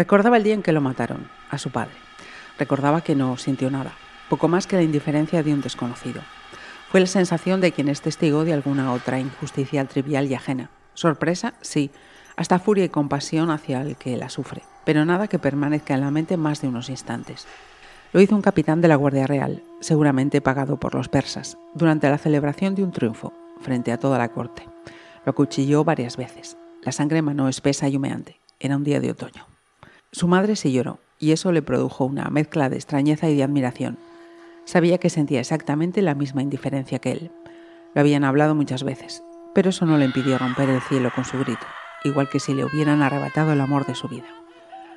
Recordaba el día en que lo mataron, a su padre. Recordaba que no sintió nada, poco más que la indiferencia de un desconocido. Fue la sensación de quien es testigo de alguna otra injusticia trivial y ajena. Sorpresa, sí, hasta furia y compasión hacia el que la sufre, pero nada que permanezca en la mente más de unos instantes. Lo hizo un capitán de la Guardia Real, seguramente pagado por los persas, durante la celebración de un triunfo, frente a toda la corte. Lo acuchilló varias veces. La sangre manó espesa y humeante. Era un día de otoño. Su madre se lloró, y eso le produjo una mezcla de extrañeza y de admiración. Sabía que sentía exactamente la misma indiferencia que él. Lo habían hablado muchas veces, pero eso no le impidió romper el cielo con su grito, igual que si le hubieran arrebatado el amor de su vida.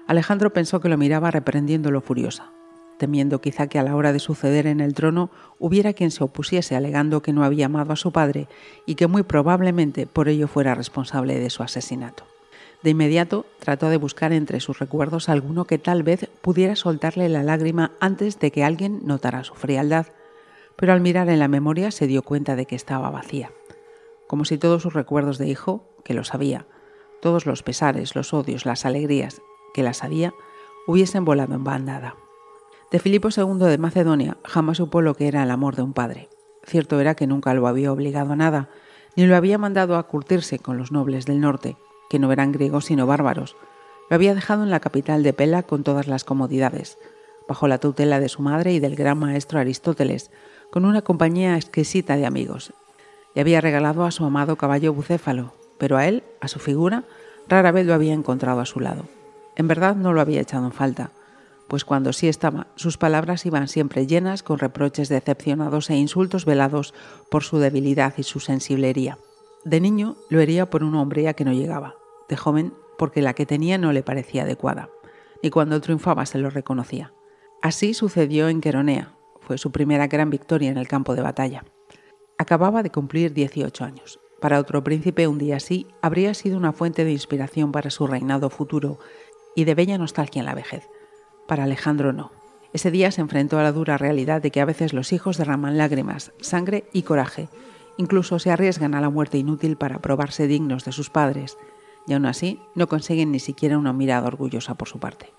Alejandro pensó que lo miraba reprendiéndolo furiosa, temiendo quizá que a la hora de suceder en el trono hubiera quien se opusiese alegando que no había amado a su padre y que muy probablemente por ello fuera responsable de su asesinato. De inmediato trató de buscar entre sus recuerdos alguno que tal vez pudiera soltarle la lágrima antes de que alguien notara su frialdad, pero al mirar en la memoria se dio cuenta de que estaba vacía, como si todos sus recuerdos de hijo, que lo sabía, todos los pesares, los odios, las alegrías, que las sabía, hubiesen volado en bandada. De Filipo II de Macedonia jamás supo lo que era el amor de un padre. Cierto era que nunca lo había obligado a nada, ni lo había mandado a curtirse con los nobles del norte, que no eran griegos sino bárbaros. Lo había dejado en la capital de Pela con todas las comodidades, bajo la tutela de su madre y del gran maestro Aristóteles, con una compañía exquisita de amigos. Le había regalado a su amado caballo bucéfalo, pero a él, a su figura, rara vez lo había encontrado a su lado. En verdad no lo había echado en falta, pues cuando sí estaba, sus palabras iban siempre llenas con reproches decepcionados e insultos velados por su debilidad y su sensiblería. De niño lo hería por una hombría que no llegaba, de joven porque la que tenía no le parecía adecuada, y cuando triunfaba se lo reconocía. Así sucedió en Queronea, fue su primera gran victoria en el campo de batalla. Acababa de cumplir 18 años. Para otro príncipe un día así habría sido una fuente de inspiración para su reinado futuro y de bella nostalgia en la vejez. Para Alejandro no. Ese día se enfrentó a la dura realidad de que a veces los hijos derraman lágrimas, sangre y coraje, incluso se arriesgan a la muerte inútil para probarse dignos de sus padres, y aún así no consiguen ni siquiera una mirada orgullosa por su parte.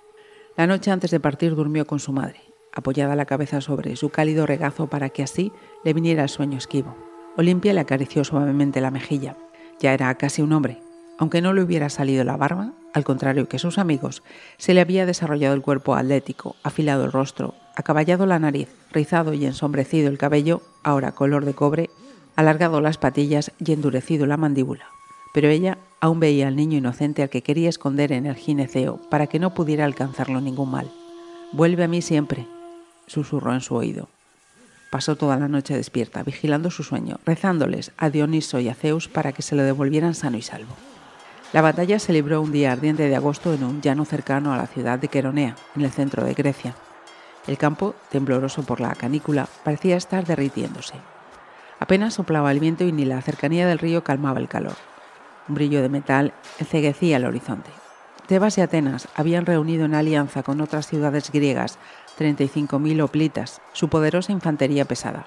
La noche antes de partir durmió con su madre, apoyada la cabeza sobre su cálido regazo para que así le viniera el sueño esquivo. Olimpia le acarició suavemente la mejilla. Ya era casi un hombre. Aunque no le hubiera salido la barba, al contrario que sus amigos, se le había desarrollado el cuerpo atlético, afilado el rostro, acaballado la nariz, rizado y ensombrecido el cabello, ahora color de cobre, alargado las patillas y endurecido la mandíbula pero ella aún veía al niño inocente al que quería esconder en el gineceo para que no pudiera alcanzarlo ningún mal. Vuelve a mí siempre, susurró en su oído. Pasó toda la noche despierta, vigilando su sueño, rezándoles a Dioniso y a Zeus para que se lo devolvieran sano y salvo. La batalla se libró un día ardiente de agosto en un llano cercano a la ciudad de Queronea, en el centro de Grecia. El campo, tembloroso por la canícula, parecía estar derritiéndose. Apenas soplaba el viento y ni la cercanía del río calmaba el calor. Un brillo de metal enceguecía el horizonte. Tebas y Atenas habían reunido en alianza con otras ciudades griegas 35.000 hoplitas, su poderosa infantería pesada,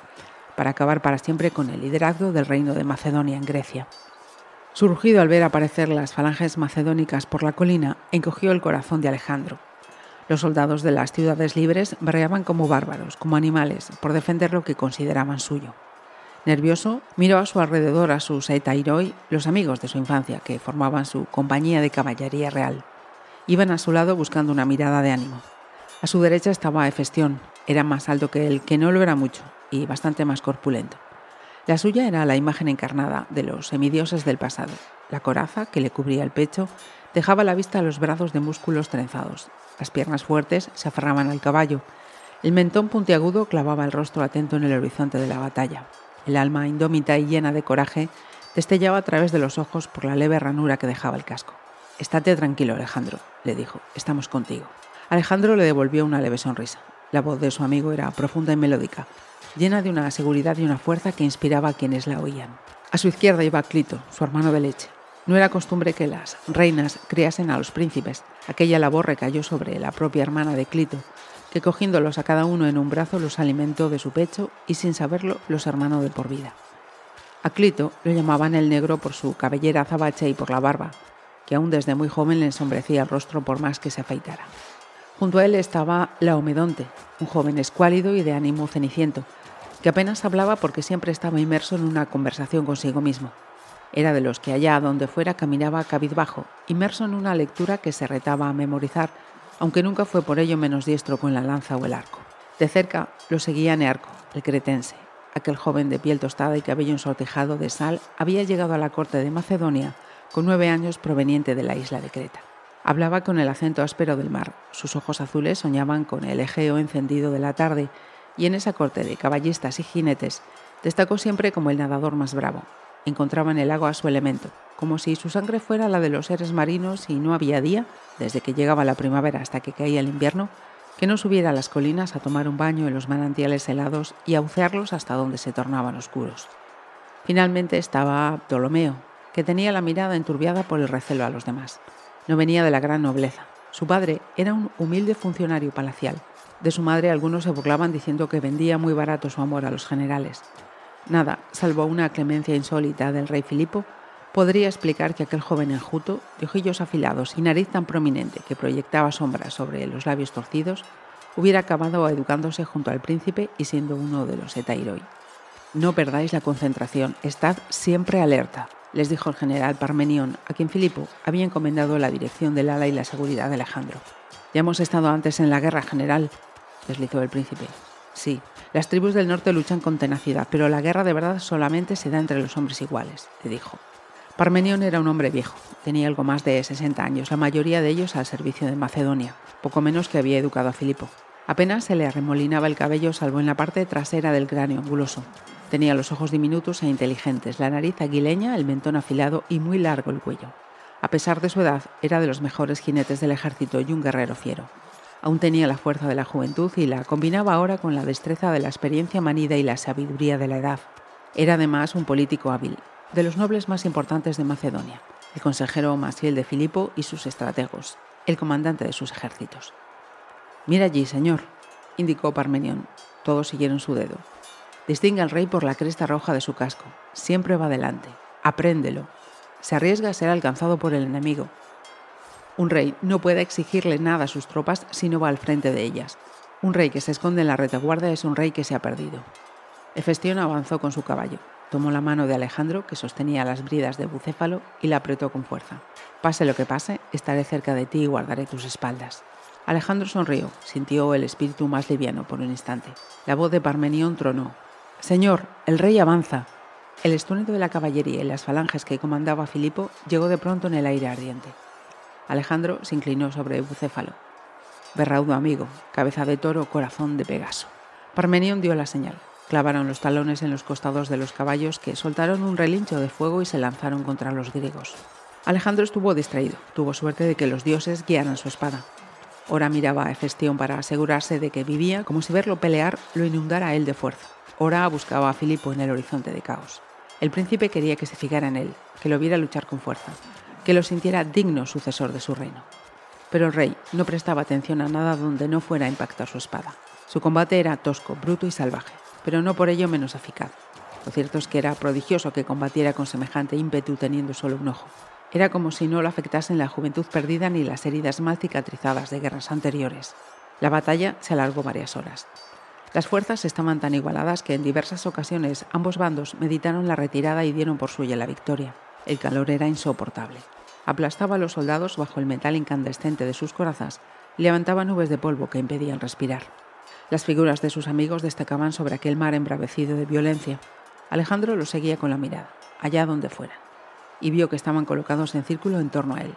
para acabar para siempre con el liderazgo del reino de Macedonia en Grecia. Surgido al ver aparecer las falanges macedónicas por la colina, encogió el corazón de Alejandro. Los soldados de las ciudades libres berreaban como bárbaros, como animales, por defender lo que consideraban suyo. Nervioso, miró a su alrededor a sus Etairoi, los amigos de su infancia, que formaban su compañía de caballería real. Iban a su lado buscando una mirada de ánimo. A su derecha estaba Efestión, era más alto que él, que no lo era mucho, y bastante más corpulento. La suya era la imagen encarnada de los semidioses del pasado. La coraza, que le cubría el pecho, dejaba a la vista los brazos de músculos trenzados. Las piernas fuertes se aferraban al caballo. El mentón puntiagudo clavaba el rostro atento en el horizonte de la batalla. El alma indómita y llena de coraje destellaba a través de los ojos por la leve ranura que dejaba el casco. Estate tranquilo, Alejandro, le dijo, estamos contigo. Alejandro le devolvió una leve sonrisa. La voz de su amigo era profunda y melódica, llena de una seguridad y una fuerza que inspiraba a quienes la oían. A su izquierda iba Clito, su hermano de leche. No era costumbre que las reinas criasen a los príncipes. Aquella labor recayó sobre la propia hermana de Clito, que cogiéndolos a cada uno en un brazo los alimentó de su pecho y sin saberlo los hermanó de por vida. A Clito lo llamaban el negro por su cabellera azabache y por la barba, que aún desde muy joven le ensombrecía el rostro por más que se afeitara. Junto a él estaba Laomedonte, un joven escuálido y de ánimo ceniciento, que apenas hablaba porque siempre estaba inmerso en una conversación consigo mismo. Era de los que allá donde fuera caminaba cabizbajo, inmerso en una lectura que se retaba a memorizar, aunque nunca fue por ello menos diestro con la lanza o el arco. De cerca lo seguía Nearco, el cretense. Aquel joven de piel tostada y cabello ensortejado de sal había llegado a la corte de Macedonia con nueve años proveniente de la isla de Creta. Hablaba con el acento áspero del mar, sus ojos azules soñaban con el Egeo encendido de la tarde, y en esa corte de caballistas y jinetes destacó siempre como el nadador más bravo. Encontraba en el agua su elemento, como si su sangre fuera la de los seres marinos y no había día, desde que llegaba la primavera hasta que caía el invierno, que no subiera a las colinas a tomar un baño en los manantiales helados y a bucearlos hasta donde se tornaban oscuros. Finalmente estaba Ptolomeo, que tenía la mirada enturbiada por el recelo a los demás. No venía de la gran nobleza. Su padre era un humilde funcionario palacial. De su madre algunos se burlaban diciendo que vendía muy barato su amor a los generales. Nada, salvo una clemencia insólita del rey Filipo, podría explicar que aquel joven enjuto, de ojillos afilados y nariz tan prominente que proyectaba sombras sobre los labios torcidos, hubiera acabado educándose junto al príncipe y siendo uno de los etairoi. No perdáis la concentración, estad siempre alerta, les dijo el general Parmenión, a quien Filipo había encomendado la dirección del ala y la seguridad de Alejandro. Ya hemos estado antes en la guerra, general, deslizó el príncipe. Sí, las tribus del norte luchan con tenacidad, pero la guerra de verdad solamente se da entre los hombres iguales, le dijo. Parmenión era un hombre viejo, tenía algo más de 60 años, la mayoría de ellos al servicio de Macedonia, poco menos que había educado a Filipo. Apenas se le arremolinaba el cabello salvo en la parte trasera del cráneo anguloso, Tenía los ojos diminutos e inteligentes, la nariz aguileña, el mentón afilado y muy largo el cuello. A pesar de su edad, era de los mejores jinetes del ejército y un guerrero fiero. Aún tenía la fuerza de la juventud y la combinaba ahora con la destreza de la experiencia manida y la sabiduría de la edad. Era además un político hábil, de los nobles más importantes de Macedonia, el consejero más fiel de Filipo y sus estrategos, el comandante de sus ejércitos. Mira allí, señor, indicó Parmenión. Todos siguieron su dedo. Distingue al rey por la cresta roja de su casco. Siempre va adelante. Apréndelo. Se arriesga a ser alcanzado por el enemigo. Un rey no puede exigirle nada a sus tropas si no va al frente de ellas. Un rey que se esconde en la retaguardia es un rey que se ha perdido. Hefestión avanzó con su caballo, tomó la mano de Alejandro, que sostenía las bridas de Bucéfalo, y la apretó con fuerza. Pase lo que pase, estaré cerca de ti y guardaré tus espaldas. Alejandro sonrió, sintió el espíritu más liviano por un instante. La voz de Parmenión tronó, Señor, el rey avanza. El estruendo de la caballería y las falanges que comandaba Filipo llegó de pronto en el aire ardiente. Alejandro se inclinó sobre Bucéfalo. Berraudo amigo, cabeza de toro, corazón de Pegaso. Parmenión dio la señal. Clavaron los talones en los costados de los caballos que soltaron un relincho de fuego y se lanzaron contra los griegos. Alejandro estuvo distraído. Tuvo suerte de que los dioses guiaran su espada. Ora miraba a Hefestión para asegurarse de que vivía como si verlo pelear lo inundara él de fuerza. Ora buscaba a Filipo en el horizonte de caos. El príncipe quería que se fijara en él, que lo viera luchar con fuerza, que lo sintiera digno sucesor de su reino. Pero el rey no prestaba atención a nada donde no fuera a impactar su espada. Su combate era tosco, bruto y salvaje, pero no por ello menos eficaz. Lo cierto es que era prodigioso que combatiera con semejante ímpetu teniendo solo un ojo. Era como si no lo afectasen la juventud perdida ni las heridas mal cicatrizadas de guerras anteriores. La batalla se alargó varias horas. Las fuerzas estaban tan igualadas que en diversas ocasiones ambos bandos meditaron la retirada y dieron por suya la victoria. El calor era insoportable. Aplastaba a los soldados bajo el metal incandescente de sus corazas y levantaba nubes de polvo que impedían respirar. Las figuras de sus amigos destacaban sobre aquel mar embravecido de violencia. Alejandro los seguía con la mirada, allá donde fuera, y vio que estaban colocados en círculo en torno a él.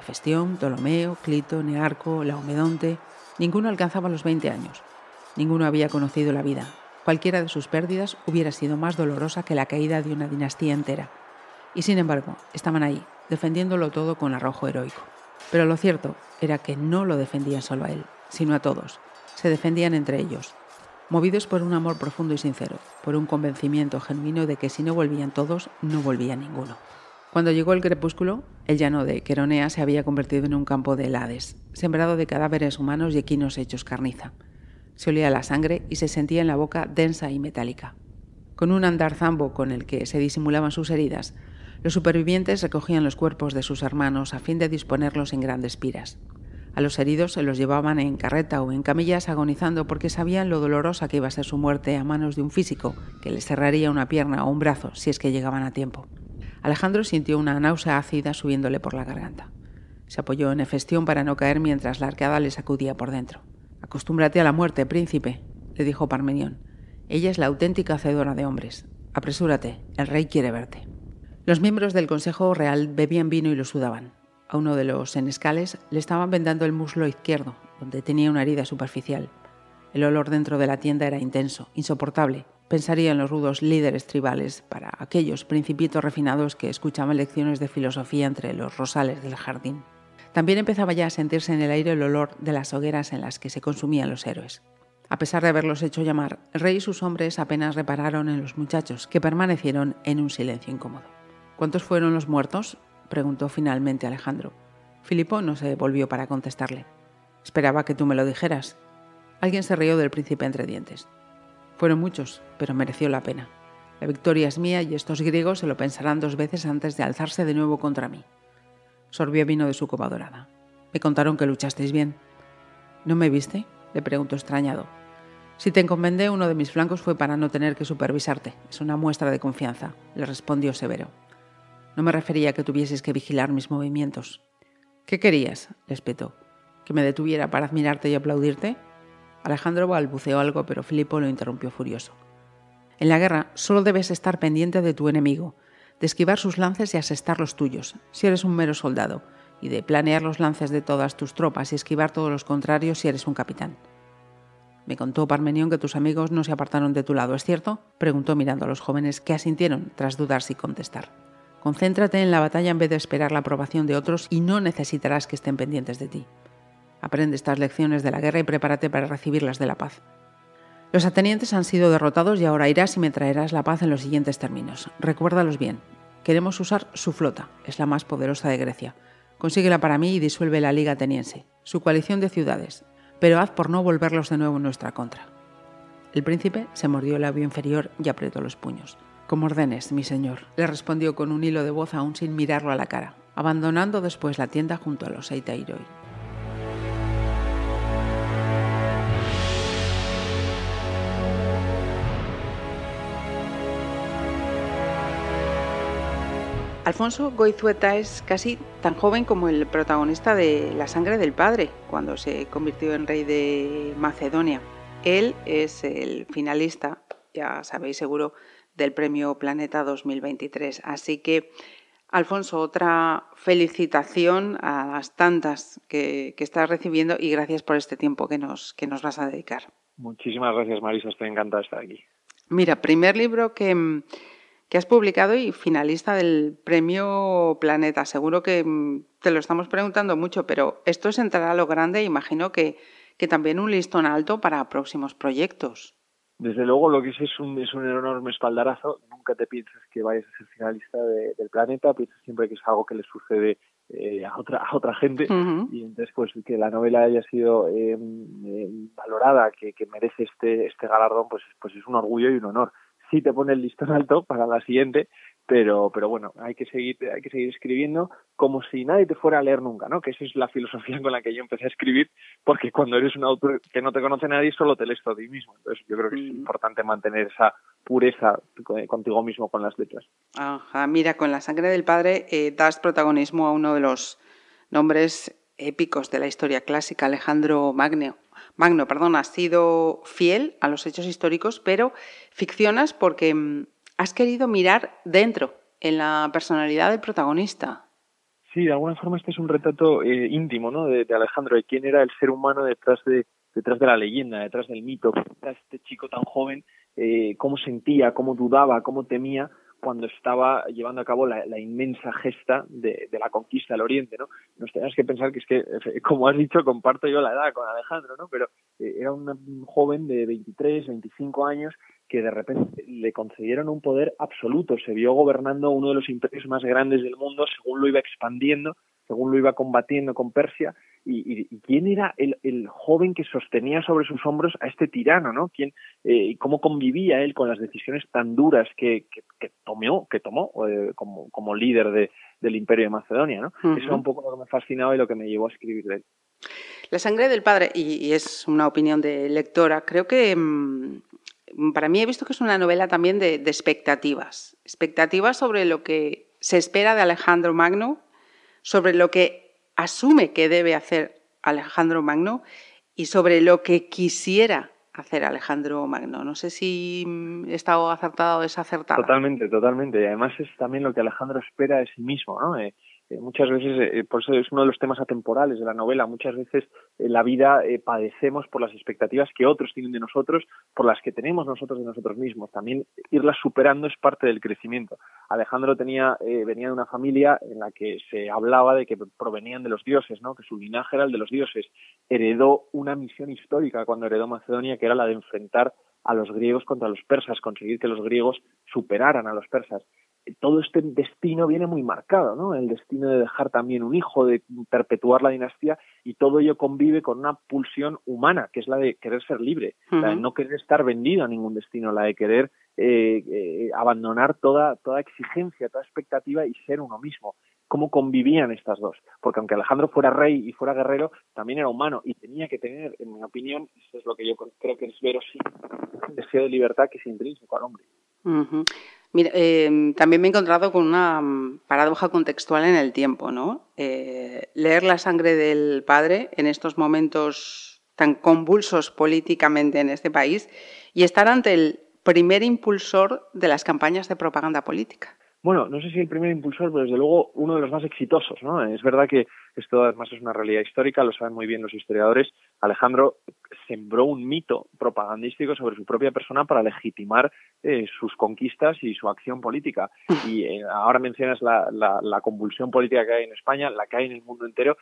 Hefestión, Ptolomeo, Clito, Nearco, Laomedonte, ninguno alcanzaba los 20 años, Ninguno había conocido la vida. Cualquiera de sus pérdidas hubiera sido más dolorosa que la caída de una dinastía entera. Y sin embargo, estaban ahí, defendiéndolo todo con arrojo heroico. Pero lo cierto era que no lo defendían solo a él, sino a todos. Se defendían entre ellos, movidos por un amor profundo y sincero, por un convencimiento genuino de que si no volvían todos, no volvía ninguno. Cuando llegó el crepúsculo, el llano de Queronea se había convertido en un campo de helades, sembrado de cadáveres humanos y equinos hechos carniza. Se olía la sangre y se sentía en la boca densa y metálica. Con un andar zambo con el que se disimulaban sus heridas, los supervivientes recogían los cuerpos de sus hermanos a fin de disponerlos en grandes piras. A los heridos se los llevaban en carreta o en camillas agonizando porque sabían lo dolorosa que iba a ser su muerte a manos de un físico que les cerraría una pierna o un brazo si es que llegaban a tiempo. Alejandro sintió una náusea ácida subiéndole por la garganta. Se apoyó en Efestión para no caer mientras la arcada le sacudía por dentro. Acostúmbrate a la muerte, príncipe, le dijo Parmenión. Ella es la auténtica hacedora de hombres. Apresúrate, el rey quiere verte. Los miembros del Consejo Real bebían vino y lo sudaban. A uno de los senescales le estaban vendando el muslo izquierdo, donde tenía una herida superficial. El olor dentro de la tienda era intenso, insoportable. Pensaría en los rudos líderes tribales para aquellos principitos refinados que escuchaban lecciones de filosofía entre los rosales del jardín. También empezaba ya a sentirse en el aire el olor de las hogueras en las que se consumían los héroes. A pesar de haberlos hecho llamar, el rey y sus hombres apenas repararon en los muchachos, que permanecieron en un silencio incómodo. ¿Cuántos fueron los muertos? preguntó finalmente Alejandro. Filipo no se volvió para contestarle. Esperaba que tú me lo dijeras. Alguien se rió del príncipe entre dientes. Fueron muchos, pero mereció la pena. La victoria es mía y estos griegos se lo pensarán dos veces antes de alzarse de nuevo contra mí. Sorbió vino de su copa dorada. Me contaron que luchasteis bien. ¿No me viste? le preguntó extrañado. Si te encomendé, uno de mis flancos fue para no tener que supervisarte. Es una muestra de confianza, le respondió severo. No me refería a que tuvieses que vigilar mis movimientos. ¿Qué querías? le espetó. ¿Que me detuviera para admirarte y aplaudirte? Alejandro balbuceó algo, pero Filipo lo interrumpió furioso. En la guerra solo debes estar pendiente de tu enemigo, de esquivar sus lances y asestar los tuyos, si eres un mero soldado, y de planear los lances de todas tus tropas y esquivar todos los contrarios si eres un capitán. Me contó Parmenión que tus amigos no se apartaron de tu lado, ¿es cierto? preguntó mirando a los jóvenes que asintieron tras dudar si contestar. Concéntrate en la batalla en vez de esperar la aprobación de otros y no necesitarás que estén pendientes de ti. Aprende estas lecciones de la guerra y prepárate para recibirlas de la paz. Los atenienses han sido derrotados y ahora irás y me traerás la paz en los siguientes términos. Recuérdalos bien. Queremos usar su flota, es la más poderosa de Grecia. Consíguela para mí y disuelve la Liga Ateniense, su coalición de ciudades, pero haz por no volverlos de nuevo en nuestra contra. El príncipe se mordió el labio inferior y apretó los puños. Como ordenes, mi señor, le respondió con un hilo de voz aún sin mirarlo a la cara, abandonando después la tienda junto a los Eitairoi. Alfonso Goizueta es casi tan joven como el protagonista de La sangre del padre, cuando se convirtió en rey de Macedonia. Él es el finalista, ya sabéis seguro, del Premio Planeta 2023. Así que, Alfonso, otra felicitación a las tantas que, estás recibiendo y gracias por este tiempo que nos, que nos vas a dedicar. Muchísimas gracias, Marisa. Estoy encantada de estar aquí. Mira, primer libro que que has publicado y finalista del premio Planeta. Seguro que mm, te lo estamos preguntando mucho, pero esto es entrar a lo grande. Imagino que, que también un listón alto para próximos proyectos. Desde luego, lo que es es un, es un enorme espaldarazo. Nunca te piensas que vayas a ser finalista del planeta, piensas siempre que es algo que le sucede eh, a otra a otra gente. Y entonces pues que la novela haya sido eh, eh, valorada, que, que merece este este galardón, pues pues es un orgullo y un honor. Sí te pone el listón alto para la siguiente, pero, pero bueno, hay que seguir, hay que seguir escribiendo como si nadie te fuera a leer nunca, ¿no? Que esa es la filosofía con la que yo empecé a escribir, porque cuando eres un autor que no te conoce nadie, solo te lees todo ti mismo. Entonces yo creo que es mm. importante mantener esa pureza contigo mismo con las letras. Ajá, mira, con la sangre del padre eh, das protagonismo a uno de los nombres épicos de la historia clásica, Alejandro Magno. Magno, perdón, has sido fiel a los hechos históricos, pero ficcionas porque mm, has querido mirar dentro, en la personalidad del protagonista. Sí, de alguna forma este es un retrato eh, íntimo ¿no? de, Alejandro, de quién era el ser humano detrás de, detrás de la leyenda, detrás del mito, detrás de este chico tan joven, eh, cómo sentía, cómo dudaba, cómo temía, cuando estaba llevando a cabo la, inmensa gesta de, la conquista del Oriente, ¿no? Nos tenemos que pensar que es que, como has dicho, comparto yo la edad con Alejandro, ¿no? Pero eh, era un joven de 23, 25 años que de repente le concedieron un poder absoluto, se vio gobernando uno de los imperios más grandes del mundo según lo iba expandiendo, según lo iba combatiendo con Persia, y, quién era el, joven que sostenía sobre sus hombros a este tirano, ¿no? ¿Quién, eh, ¿Cómo convivía él con las decisiones tan duras que, que, tomó, que tomó eh, como, como líder de, del imperio de Macedonia, ¿no? Eso es un poco lo que me fascinaba y lo que me llevó a escribir de él. La sangre del padre, y, es una opinión de lectora, creo que mm, para mí he visto que es una novela también de, expectativas. Expectativas sobre lo que se espera de Alejandro Magno, sobre lo que asume que debe hacer Alejandro Magno y sobre lo que quisiera hacer Alejandro Magno. No sé si he estado acertado o desacertado. Totalmente, totalmente. Y además es también lo que Alejandro espera de sí mismo, ¿no? Eh, eh, muchas veces, eh, por eso es uno de los temas atemporales de la novela, muchas veces en la vida padecemos por las expectativas que otros tienen de nosotros, por las que tenemos nosotros de nosotros mismos. También irlas superando es parte del crecimiento. Alejandro tenía, venía de una familia en la que se hablaba de que provenían de los dioses, ¿no? que su linaje era el de los dioses. Heredó una misión histórica cuando heredó Macedonia, que era la de enfrentar a los griegos contra los persas, conseguir que los griegos superaran a los persas todo este destino viene muy marcado, ¿no? El destino de dejar también un hijo, de perpetuar la dinastía, y todo ello convive con una pulsión humana, que es la de querer ser libre, la de no querer estar vendido a ningún destino, la de querer eh, eh, abandonar toda, toda exigencia, toda expectativa y ser uno mismo. ¿Cómo convivían estas dos? Porque aunque Alejandro fuera rey y fuera guerrero, también era humano y tenía que tener, en mi opinión, eso es lo que yo creo que es verosímil, un deseo de libertad que es intrínseco al hombre. Mira, em, también me he encontrado con una paradoja contextual en el tiempo, ¿no? Eh, leer la sangre del padre en estos momentos tan convulsos políticamente en este país y estar ante el primer impulsor de las campañas de propaganda política bueno, no sé si el primer impulsor, pero desde luego uno de los más exitosos, ¿no? Es verdad que esto además es una realidad histórica, lo saben muy bien los historiadores. Alejandro sembró un mito propagandístico sobre su propia persona para legitimar eh, sus conquistas y su acción política. Y eh, ahora mencionas la, la, convulsión política que hay en España, la que hay en el mundo entero.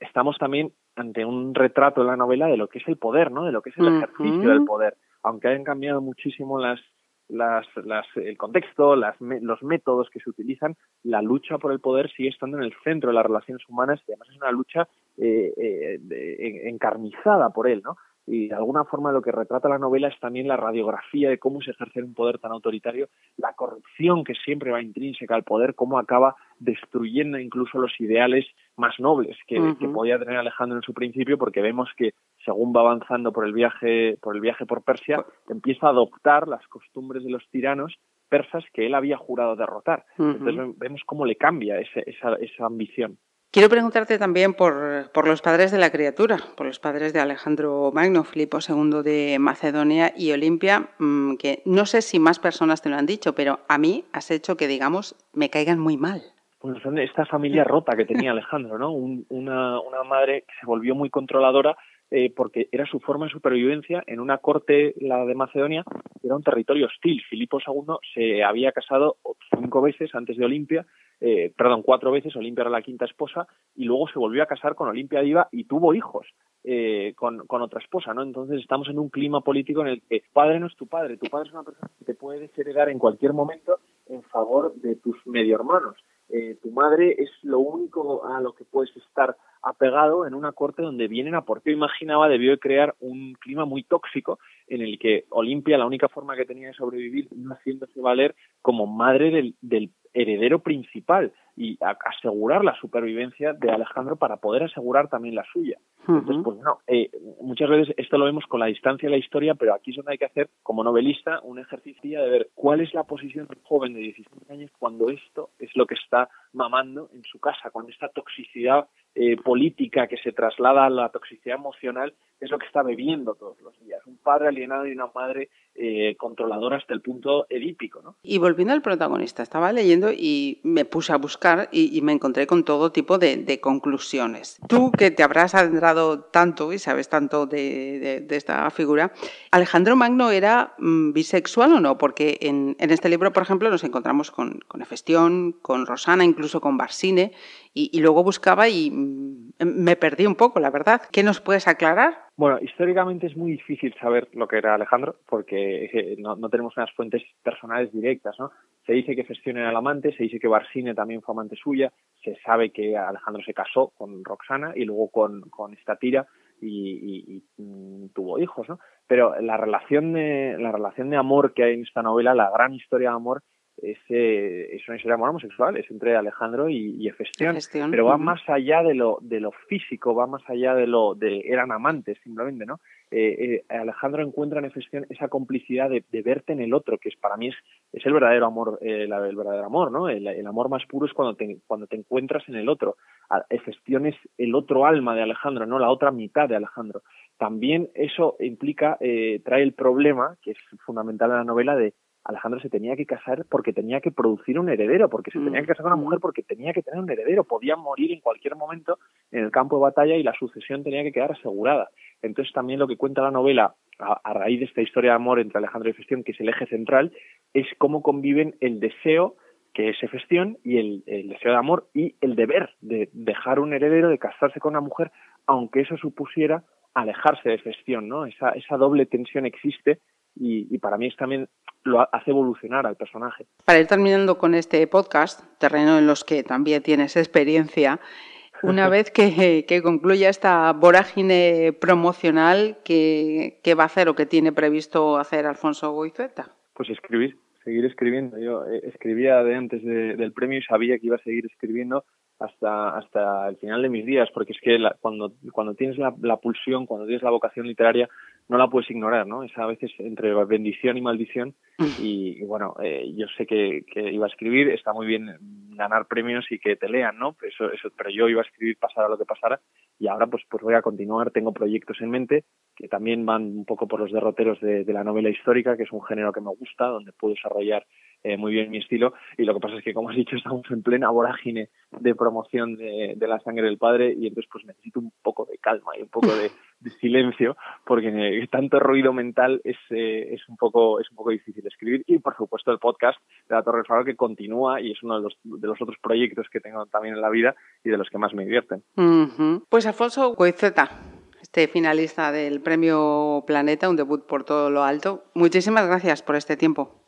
Estamos también ante un retrato en la novela de lo que es el poder, ¿no? De lo que es el ejercicio del poder. Aunque hayan cambiado muchísimo las las, las, el contexto, las, los métodos que se utilizan, la lucha por el poder sigue estando en el centro de las relaciones humanas y además es una lucha eh, eh, encarnizada por él, ¿no? y de alguna forma lo que retrata la novela es también la radiografía de cómo se ejerce un poder tan autoritario, la corrupción que siempre va intrínseca al poder, cómo acaba destruyendo incluso los ideales más nobles que, podía tener Alejandro en su principio, porque vemos que según va avanzando por el viaje por el viaje por Persia, empieza a adoptar las costumbres de los tiranos persas que él había jurado derrotar. Entonces vemos cómo le cambia esa, esa ambición. Quiero preguntarte también por, por, los padres de la criatura, por los padres de Alejandro Magno, Filipo II de Macedonia y Olimpia, mm, que no sé si más personas te lo han dicho, pero a mí has hecho que, digamos, me caigan muy mal. Pues son esta familia rota que tenía Alejandro, ¿no? una, una madre que se volvió muy controladora eh, porque era su forma de supervivencia en una corte, la de Macedonia, que era un territorio hostil. Filipo II se había casado cinco veces antes de Olimpia eh, perdón, cuatro veces, Olimpia era la quinta esposa, y luego se volvió a casar con Olimpia Diva y tuvo hijos eh, con, con, otra esposa, ¿no? Entonces estamos en un clima político en el que padre no es tu padre, tu padre es una persona que te puede desheredar en cualquier momento en favor de tus medio hermanos. Eh, tu madre es lo único a lo que puedes estar apegado en una corte donde vienen a por qué imaginaba debió de crear un clima muy tóxico en el que Olimpia la única forma que tenía de sobrevivir no haciéndose valer como madre del, del heredero principal y asegurar la supervivencia de Alejandro para poder asegurar también la suya. Entonces, pues no, eh, muchas veces esto lo vemos con la distancia de la historia, pero aquí es donde hay que hacer, como novelista, un ejercicio de ver cuál es la posición de un joven de 16 años cuando esto es lo que está mamando en su casa, cuando esta toxicidad eh, política que se traslada a la toxicidad emocional es lo que está bebiendo todos los días. Un padre alienado y una madre eh, controladora hasta el punto edípico. ¿no? Y volviendo al protagonista, estaba leyendo y me puse a buscar y, me encontré con todo tipo de, conclusiones. Tú que te habrás adentrado tanto y sabes tanto de, esta figura, ¿Alejandro Magno era mm, bisexual o no? Porque en, este libro, por ejemplo, nos encontramos con, Hefestión, con Rosana, incluso con Barsine, y, luego buscaba y mm, me perdí un poco, la verdad. ¿Qué nos puedes aclarar? Bueno, históricamente es muy difícil saber lo que era Alejandro porque no, tenemos unas fuentes personales directas, ¿no? Se dice que Festión era el amante, se dice que Barsine también fue amante suya, se sabe que Alejandro se casó con Roxana y luego con, con Estatira y, y, mm, tuvo hijos, ¿no? Pero la relación de la relación de amor que hay en esta novela, la gran historia de amor, es, es una historia de amor homosexual, es entre Alejandro y, y Efestión, pero va más allá de lo, de lo físico, va más allá de lo de eran amantes simplemente, ¿no? Eh, eh, Alejandro encuentra en Efestión esa complicidad de, verte en el otro, que es para mí es, es el verdadero amor, eh, el verdadero amor, ¿no? El, el, amor más puro es cuando te, cuando te encuentras en el otro. Efestión es el otro alma de Alejandro, no la otra mitad de Alejandro. También eso implica, trae el problema, que es fundamental en la novela, de Alejandro se tenía que casar porque tenía que producir un heredero, porque se tenía que casar con una mujer porque tenía que tener un heredero, podía morir en cualquier momento en el campo de batalla y la sucesión tenía que quedar asegurada. Entonces también lo que cuenta la novela a, raíz de esta historia de amor entre Alejandro y Festión, que es el eje central, es cómo conviven el deseo que es Festión y el, deseo de amor y el deber de dejar un heredero, de casarse con una mujer, aunque eso supusiera alejarse de Festión, ¿no? Esa, esa doble tensión existe y, y, para mí es también lo hace evolucionar al personaje. Para ir terminando con este podcast, terreno en los que también tienes experiencia, una vez que, que concluya esta vorágine promocional, ¿qué, va a hacer o qué tiene previsto hacer Alfonso Goizueta? Pues escribir, seguir escribiendo. Yo eh, escribía de antes del premio y sabía que iba a seguir escribiendo hasta hasta el final de mis días, porque es que cuando, cuando tienes la, la, pulsión, cuando tienes la vocación literaria, no la puedes ignorar, ¿no? Es a veces entre bendición y maldición mm. y, bueno, eh, yo sé que, que, iba a escribir, está muy bien ganar premios y que te lean, ¿no? Eso, eso, pero yo iba a escribir pasara lo que pasara y ahora pues, pues voy a continuar, tengo proyectos en mente que también van un poco por los derroteros de, de la novela histórica, que es un género que me gusta, donde puedo desarrollar eh, muy bien mi estilo y lo que pasa es que como has dicho estamos en plena vorágine de promoción de, de, la sangre del padre y entonces pues necesito un poco de calma y un poco de, de silencio porque tanto ruido mental es, eh, es un poco es un poco difícil escribir y por supuesto el podcast de la Torre del Faro que continúa y es uno de los, de los otros proyectos que tengo también en la vida y de los que más me divierten. Pues Alfonso Coizeta, este finalista del Premio Planeta, un debut por todo lo alto. Muchísimas gracias por este tiempo.